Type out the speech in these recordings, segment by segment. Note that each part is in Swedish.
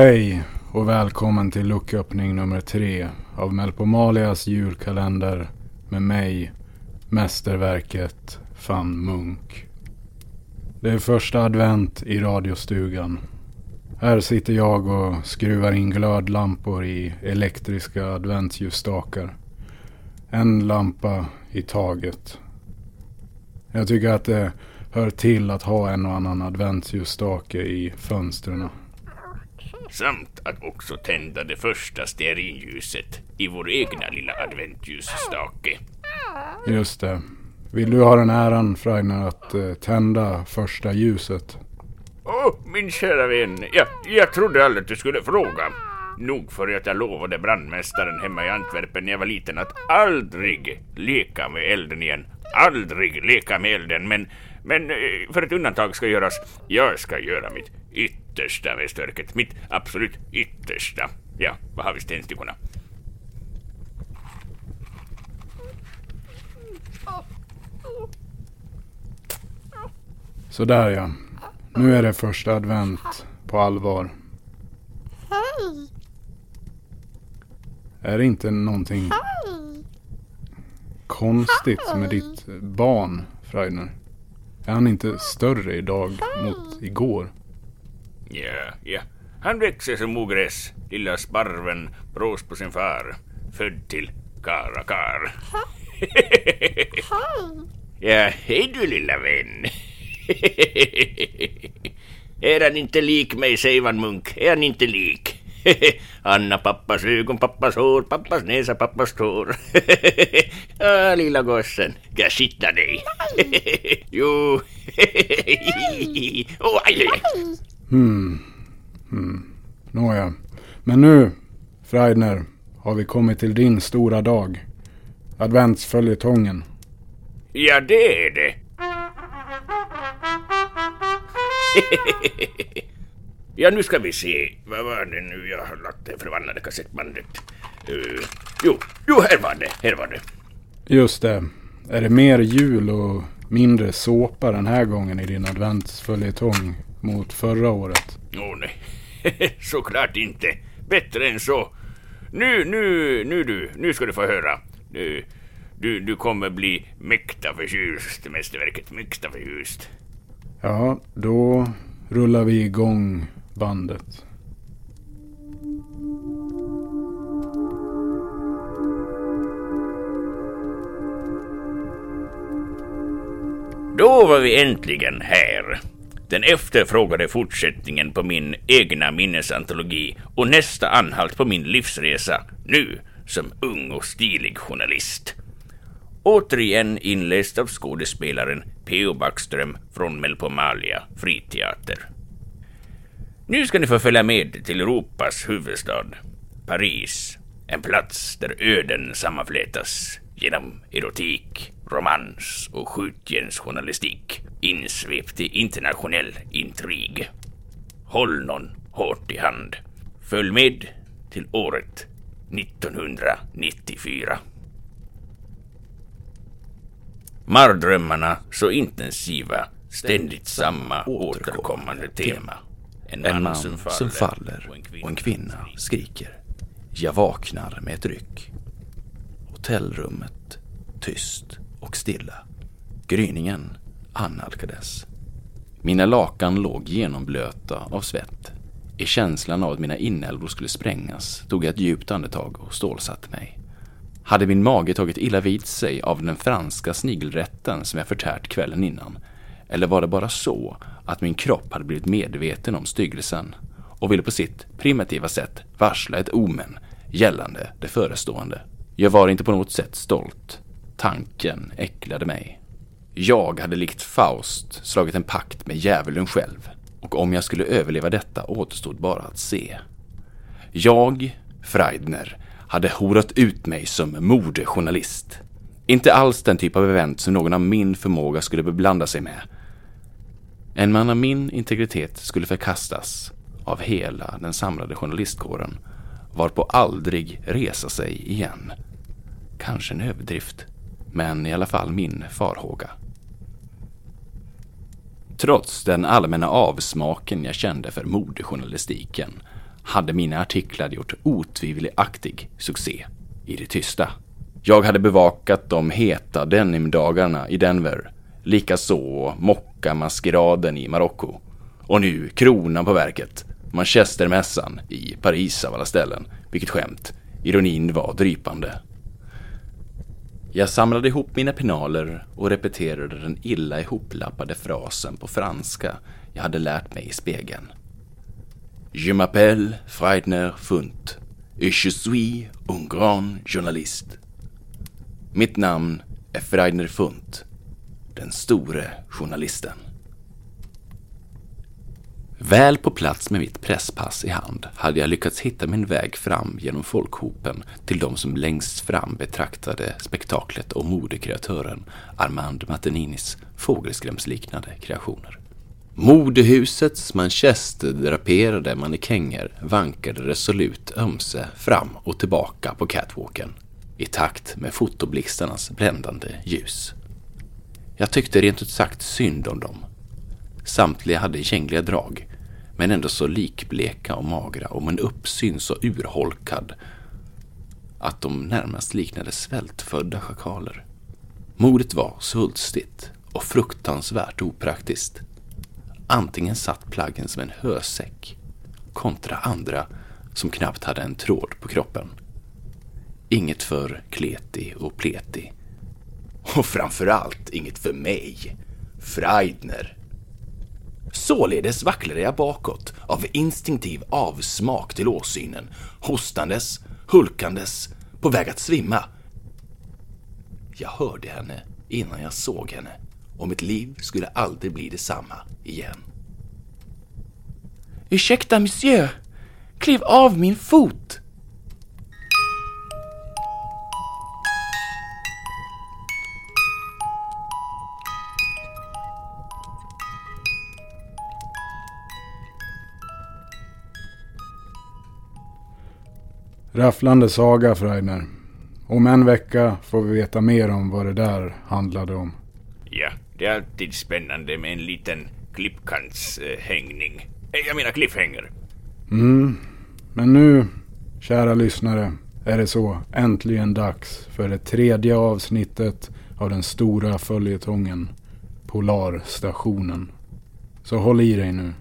Hej och välkommen till lucköppning nummer tre av Melpomalias julkalender med mig, mästerverket Fan Munk. Det är första advent i radiostugan. Här sitter jag och skruvar in glödlampor i elektriska adventsljusstakar. En lampa i taget. Jag tycker att det hör till att ha en och annan adventsljusstake i fönstren. Samt att också tända det första stearinljuset i vår egna lilla adventsljusstake. Just det. Vill du ha den äran Freiner att eh, tända första ljuset? Åh, oh, min kära vän. Jag, jag trodde aldrig att du skulle fråga. Nog för att jag lovade brandmästaren hemma i Antwerpen när jag var liten att aldrig leka med elden igen. Aldrig leka med elden, men, men eh, för ett undantag ska göras. Jag ska göra mitt yttersta, yttersta västörket. Mitt absolut yttersta. Ja, vad har vi stenstickorna? Sådär ja. Nu är det första advent på allvar. Hej! Är det inte någonting Hej! konstigt Hej. med ditt barn, Freidner? Är han inte större idag mot igår? Ja, ja. Han växer som ogräs, lilla sparven, brås på sin far. Född till karakar. Hej! Ja, hej du lilla vän. är han inte lik mig, säger Van Munk. Är han inte lik? Anna pappas ögon, pappas hår, pappas näsa, pappas tår. ah, lilla gossen, ska jag kitta dig? jo. oh, aj, aj. Hmm. hmm. Nåja. Men nu, Freidner, har vi kommit till din stora dag. Adventsföljetongen. Ja, det är det. ja, nu ska vi se. Vad var det nu jag har lagt det förbannade kassettbandet? Uh, jo, jo, här var det, här var det. Just det. Är det mer jul och mindre såpa den här gången i din adventsföljetong mot förra året? Oh, nej, såklart inte. Bättre än så. Nu, nu, nu du, nu ska du få höra. Du, du, du kommer bli mäkta förtjust, mästerverket, mäkta förtjust. Ja, då rullar vi igång bandet. Då var vi äntligen här. Den efterfrågade fortsättningen på min egna minnesantologi och nästa anhalt på min livsresa, nu som ung och stilig journalist. Återigen inläst av skådespelaren P.O. Backström från Melpomalia friteater. Nu ska ni få följa med till Europas huvudstad, Paris. En plats där öden sammanflätas genom erotik, romans och skjutjärnsjournalistik insvept i internationell intrig. Håll någon hårt i hand. Följ med till året 1994. Mardrömmarna så intensiva, ständigt samma återkommande tema. En, en man som faller, som faller och, en och en kvinna skriker. Jag vaknar med ett ryck. Hotellrummet tyst och stilla. Gryningen annalkades. Mina lakan låg genomblöta av svett. I känslan av att mina inälvor skulle sprängas tog jag ett djupt andetag och stålsatte mig. Hade min mage tagit illa vid sig av den franska snigelrätten som jag förtärt kvällen innan? Eller var det bara så att min kropp hade blivit medveten om styggelsen och ville på sitt primitiva sätt varsla ett omen gällande det förestående? Jag var inte på något sätt stolt. Tanken äcklade mig. Jag hade likt Faust slagit en pakt med djävulen själv och om jag skulle överleva detta återstod bara att se. Jag, Freidner, hade horat ut mig som mordjournalist. Inte alls den typ av event som någon av min förmåga skulle beblanda sig med. En man av min integritet skulle förkastas av hela den samlade journalistkåren varpå aldrig resa sig igen. Kanske en överdrift, men i alla fall min farhåga. Trots den allmänna avsmaken jag kände för modejournalistiken hade mina artiklar gjort otvivelaktig succé i det tysta. Jag hade bevakat de heta denimdagarna i Denver, likaså mockamaskeraden i Marocko. Och nu kronan på verket, Manchestermässan i Paris av alla ställen. Vilket skämt. Ironin var drypande. Jag samlade ihop mina pinaler och repeterade den illa ihoplappade frasen på franska jag hade lärt mig i spegeln. Je m'appelle Freidner Funt et je suis un grand journalist. Mitt namn är Freidner Funt, den store journalisten. Väl på plats med mitt presspass i hand hade jag lyckats hitta min väg fram genom folkhopen till de som längst fram betraktade spektaklet och modekreatören Armand Mateninis fågelskrämsliknande kreationer. Modehusets manchesterdraperade mannekänger vankade resolut ömse fram och tillbaka på catwalken i takt med fotoblixtarnas bländande ljus. Jag tyckte rent ut sagt synd om dem. Samtliga hade gängliga drag, men ändå så likbleka och magra och med en uppsyn så urholkad att de närmast liknade svältfödda schakaler. Modet var svulstigt och fruktansvärt opraktiskt. Antingen satt plaggen som en hösäck kontra andra som knappt hade en tråd på kroppen. Inget för kleti och pleti. Och framförallt inget för mig, Freidner. Således vacklade jag bakåt av instinktiv avsmak till åsynen, hostandes, hulkandes, på väg att svimma. Jag hörde henne innan jag såg henne och mitt liv skulle aldrig bli detsamma igen. Ursäkta, monsieur. Kliv av min fot! Rafflande saga, Freidner. Om en vecka får vi veta mer om vad det där handlade om. Ja, det är alltid spännande med en liten klippkantshängning. Eh, jag menar cliffhanger. Mm, men nu, kära lyssnare, är det så äntligen dags för det tredje avsnittet av den stora följetongen Polarstationen. Så håll i dig nu.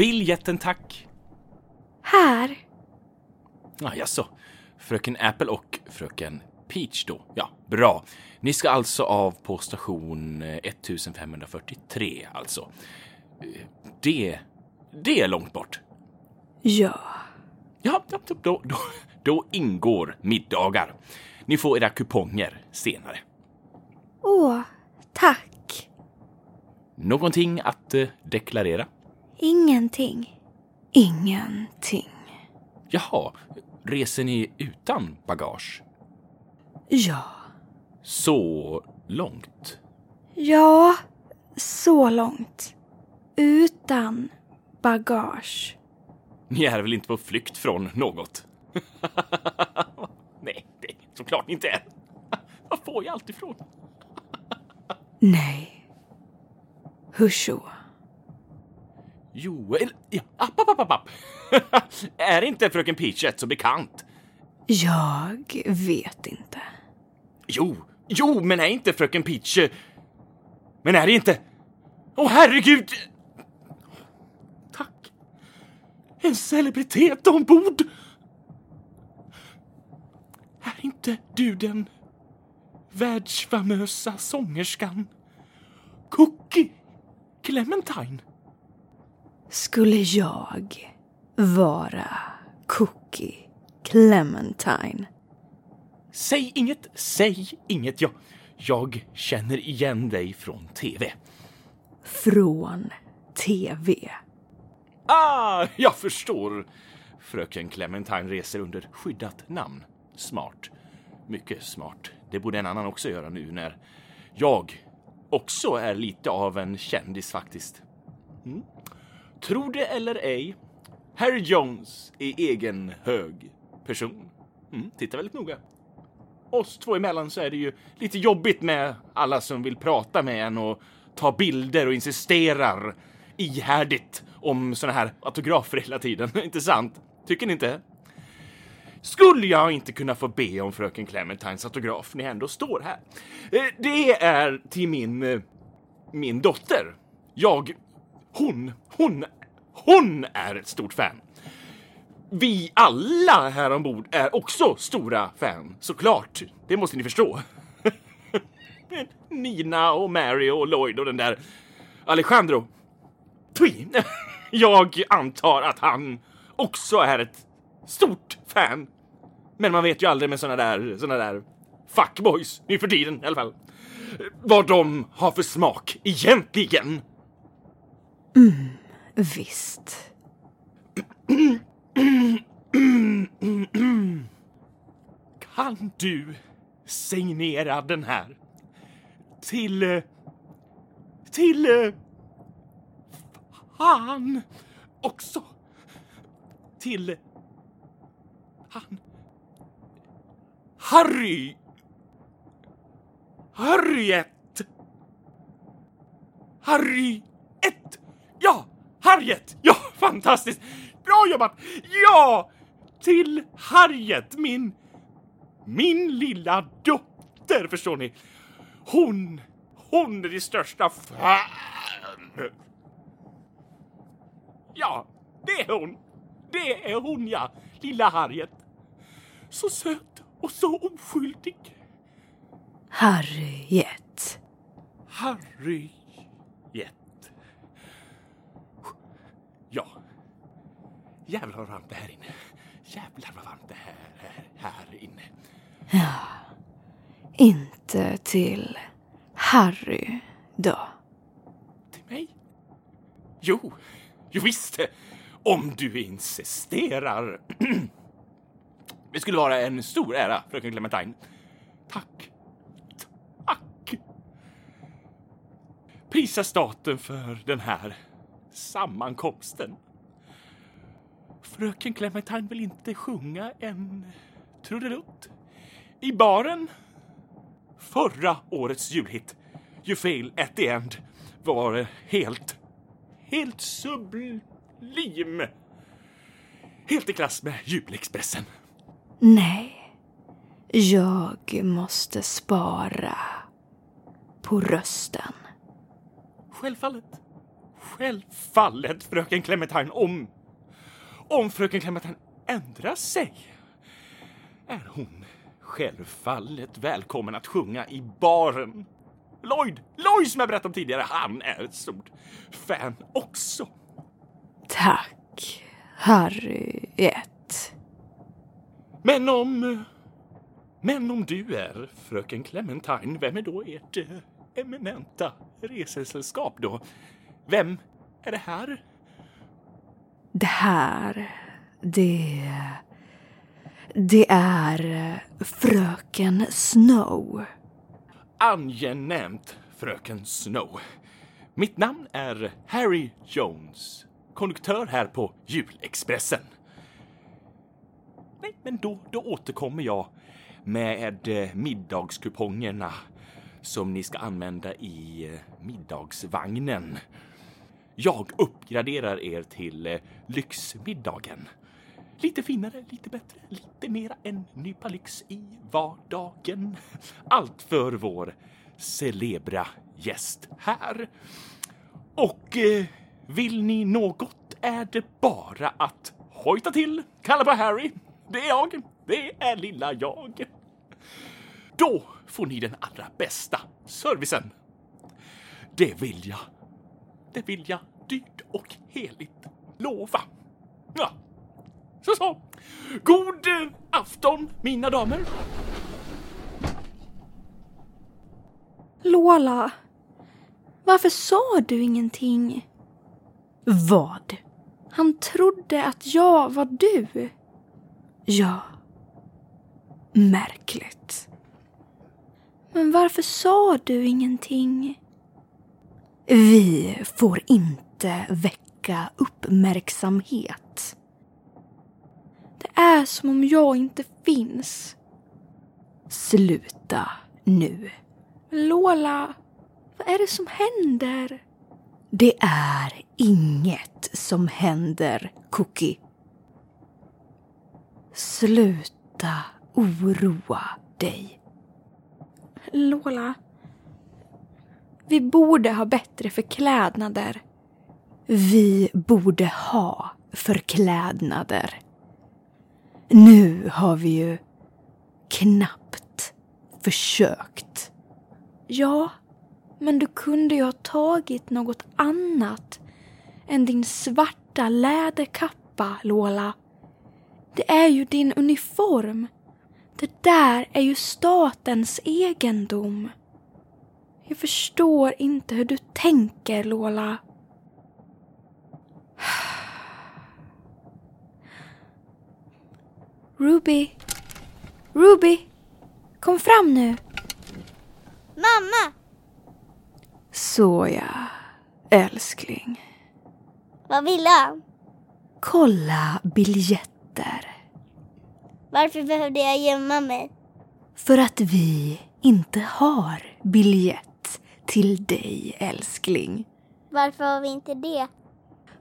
Biljetten tack. Här. Ah, jaså, fröken Apple och fröken Peach då? Ja, bra. Ni ska alltså av på station 1543 eh, alltså. Det, det är långt bort. Ja. Ja, då, då, då, då ingår middagar. Ni får era kuponger senare. Åh, tack. Någonting att eh, deklarera? Ingenting. Ingenting. Jaha, reser ni utan bagage? Ja. Så långt? Ja, så långt. Utan bagage. Ni är väl inte på flykt från något? Nej, det är såklart ni inte är. Var får jag allt ifrån? Nej. Husho. Jo, eller... Ja, app, app, app, app. är inte fröken Peach rätt så bekant? Jag vet inte. Jo, jo, men är inte fröken Peach... Men är det inte... Åh, oh, herregud! Tack. En celebritet ombord! Är inte du den världsfamösa sångerskan Cookie Clementine? Skulle jag vara Cookie Clementine? Säg inget, säg inget. Jag, jag känner igen dig från tv. Från TV. Ah, jag förstår. Fröken Clementine reser under skyddat namn. Smart. Mycket smart. Det borde en annan också göra nu när jag också är lite av en kändis faktiskt. Mm. Tror det eller ej, Harry Jones är egen hög person. Mm, titta väldigt noga. Oss två emellan så är det ju lite jobbigt med alla som vill prata med en och ta bilder och insisterar ihärdigt om såna här autografer hela tiden. inte sant? Tycker ni inte? Skulle jag inte kunna få be om fröken Clementines autograf när jag ändå står här? Eh, det är till min, eh, min dotter. Jag, hon, hon, hon är ett stort fan. Vi alla här ombord är också stora fan, såklart. Det måste ni förstå. Nina och Mary och Lloyd och den där Alejandro. Tui. Jag antar att han också är ett stort fan. Men man vet ju aldrig med såna där, såna där fuckboys nu för tiden i alla fall. Vad de har för smak egentligen. Mm, Visst. Kan du signera den här? Till... Till... Eh, han också. Till... Han... Harry! Harriet! Harry 1! Harriet! Ja, fantastiskt! Bra jobbat! Ja! Till Harriet, min... Min lilla dotter, förstår ni. Hon... Hon är det största fan! Ja, det är hon. Det är hon, ja. Lilla Harriet. Så söt och så oskyldig. Harriet. Harriet. Ja. Jävlar vad varmt det är här inne. Jävlar vad varmt det är här, här inne. Inte till Harry då. Till mig? Jo, jo visst. Om du insisterar. Det skulle vara en stor ära, fröken Clementine. Tack. Tack. Prisa staten för den här sammankomsten. Fröken Clementine vill inte sjunga en trudelutt i baren. Förra årets julhit, You fail at the end, var helt, helt sublim. Helt i klass med julexpressen. Nej. Jag måste spara på rösten. Självfallet. Självfallet, fröken Clementine. Om, om fröken Clementine ändrar sig är hon självfallet välkommen att sjunga i baren. Lloyd, Lloyd som jag berättade om tidigare, han är ett stort fan också. Tack, Harriet. Men om... Men om du är fröken Clementine, vem är då ert eh, eminenta resesällskap då? Vem är det här? Det här, det... Det är fröken Snow. Angenämt, fröken Snow. Mitt namn är Harry Jones, konduktör här på Julexpressen. Nej, men då, då återkommer jag med eh, middagskupongerna som ni ska använda i eh, middagsvagnen. Jag uppgraderar er till eh, lyxmiddagen. Lite finare, lite bättre, lite mera en nypa lyx i vardagen. Allt för vår celebra gäst här. Och eh, vill ni något är det bara att hojta till, kalla på Harry. Det är jag, det är lilla jag. då får ni den allra bästa servicen. Det vill jag. Det vill jag dyrt och heligt lova. Ja, så så. God afton mina damer. Lola, varför sa du ingenting? Vad? Han trodde att jag var du. Ja. Märkligt. Men varför sa du ingenting? Vi får inte väcka uppmärksamhet. Det är som om jag inte finns. Sluta nu. Lola, vad är det som händer? Det är inget som händer, Cookie. Sluta oroa dig. Lola, vi borde ha bättre förklädnader. Vi borde ha förklädnader. Nu har vi ju knappt försökt. Ja, men du kunde ju ha tagit något annat än din svarta läderkappa, Lola. Det är ju din uniform. Det där är ju statens egendom. Jag förstår inte hur du tänker, Lola. Ruby! Ruby! Kom fram nu! Mamma! Såja, älskling. Vad vill han? Kolla biljetter. Varför behövde jag gömma mig? För att vi inte har biljett till dig, älskling. Varför har vi inte det?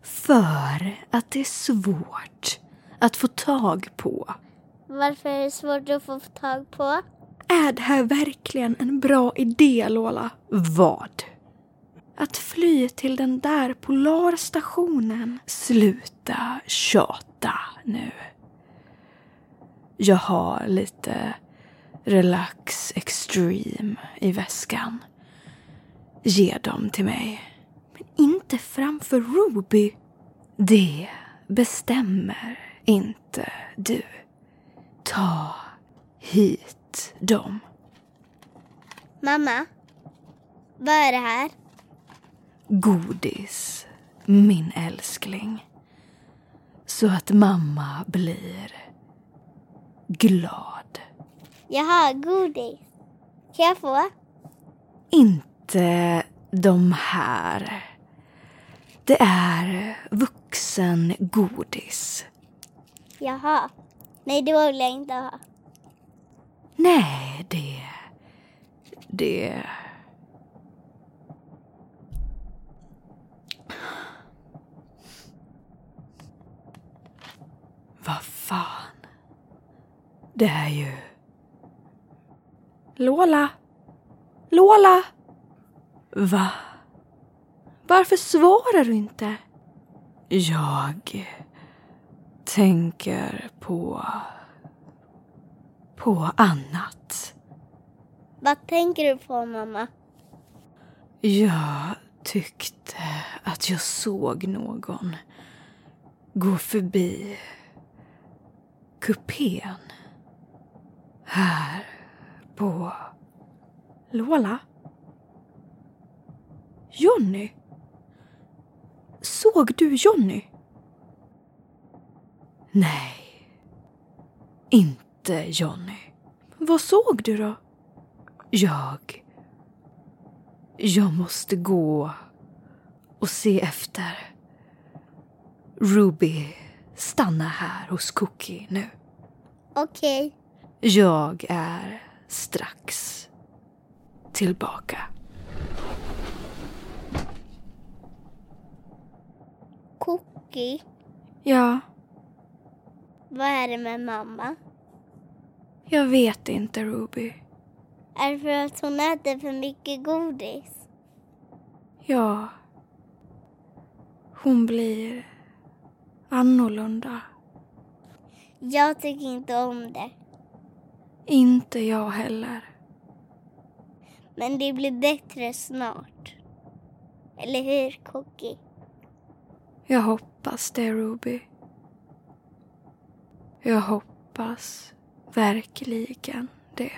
För att det är svårt att få tag på. Varför är det svårt att få tag på? Är det här verkligen en bra idé, Lola? Vad? Att fly till den där polarstationen? Sluta tjata nu. Jag har lite Relax Extreme i väskan. Ge dem till mig. Men inte framför Ruby. Det bestämmer inte du. Ta hit dem. Mamma? Vad är det här? Godis, min älskling. Så att mamma blir glad. Jaha, godis. Kan jag få? Inte de här. Det är vuxengodis. Jaha. Nej, det vill jag inte ha. Nej, det... Det... Vad fan. Det är ju... Lola! Lola! Va? Varför svarar du inte? Jag tänker på... på annat. Vad tänker du på, mamma? Jag tyckte att jag såg någon gå förbi kupén här på Lola. Jonny? Såg du Jonny? Nej, inte Jonny. Vad såg du då? Jag... Jag måste gå och se efter. Ruby, stanna här hos Cookie nu. Okej. Jag är strax tillbaka. Cookie. Ja, Vad är det med mamma? jag vet inte Ruby. Är det för att hon äter för mycket godis? Ja. Hon blir annorlunda. Jag tycker inte om det. Inte jag heller. Men det blir bättre snart. Eller hur, Cookie? Jag hoppas det, Ruby. Jag hoppas verkligen det.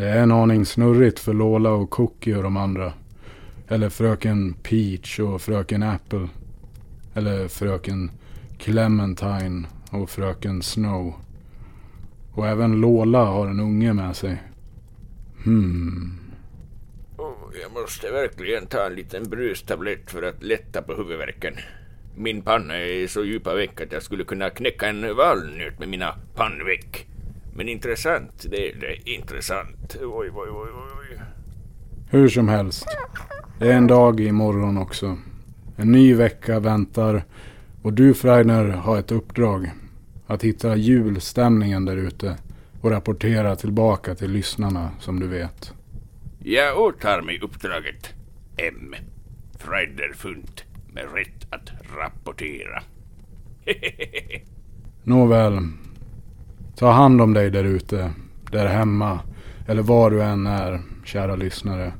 Det är en aning snurrigt för Lola och Cookie och de andra. Eller fröken Peach och fröken Apple. Eller fröken Clementine och fröken Snow. Och även Lola har en unge med sig. Hmm. Oh, jag måste verkligen ta en liten brustablett för att lätta på huvudvärken. Min panna är så djupa veck att jag skulle kunna knäcka en valnöt med mina pannveck. Men intressant, det är det. Intressant. Oj, oj, oj, oj. Hur som helst. Det är en dag imorgon också. En ny vecka väntar och du Freidner har ett uppdrag. Att hitta julstämningen där ute och rapportera tillbaka till lyssnarna som du vet. Jag åtar mig uppdraget. M. Freidner Funt med rätt att rapportera. Nåväl, Ta hand om dig där ute, där hemma eller var du än är, kära lyssnare.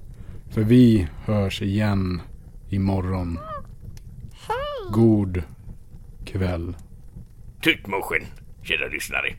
För vi hörs igen imorgon. God kväll. Tutmoschen, kära lyssnare.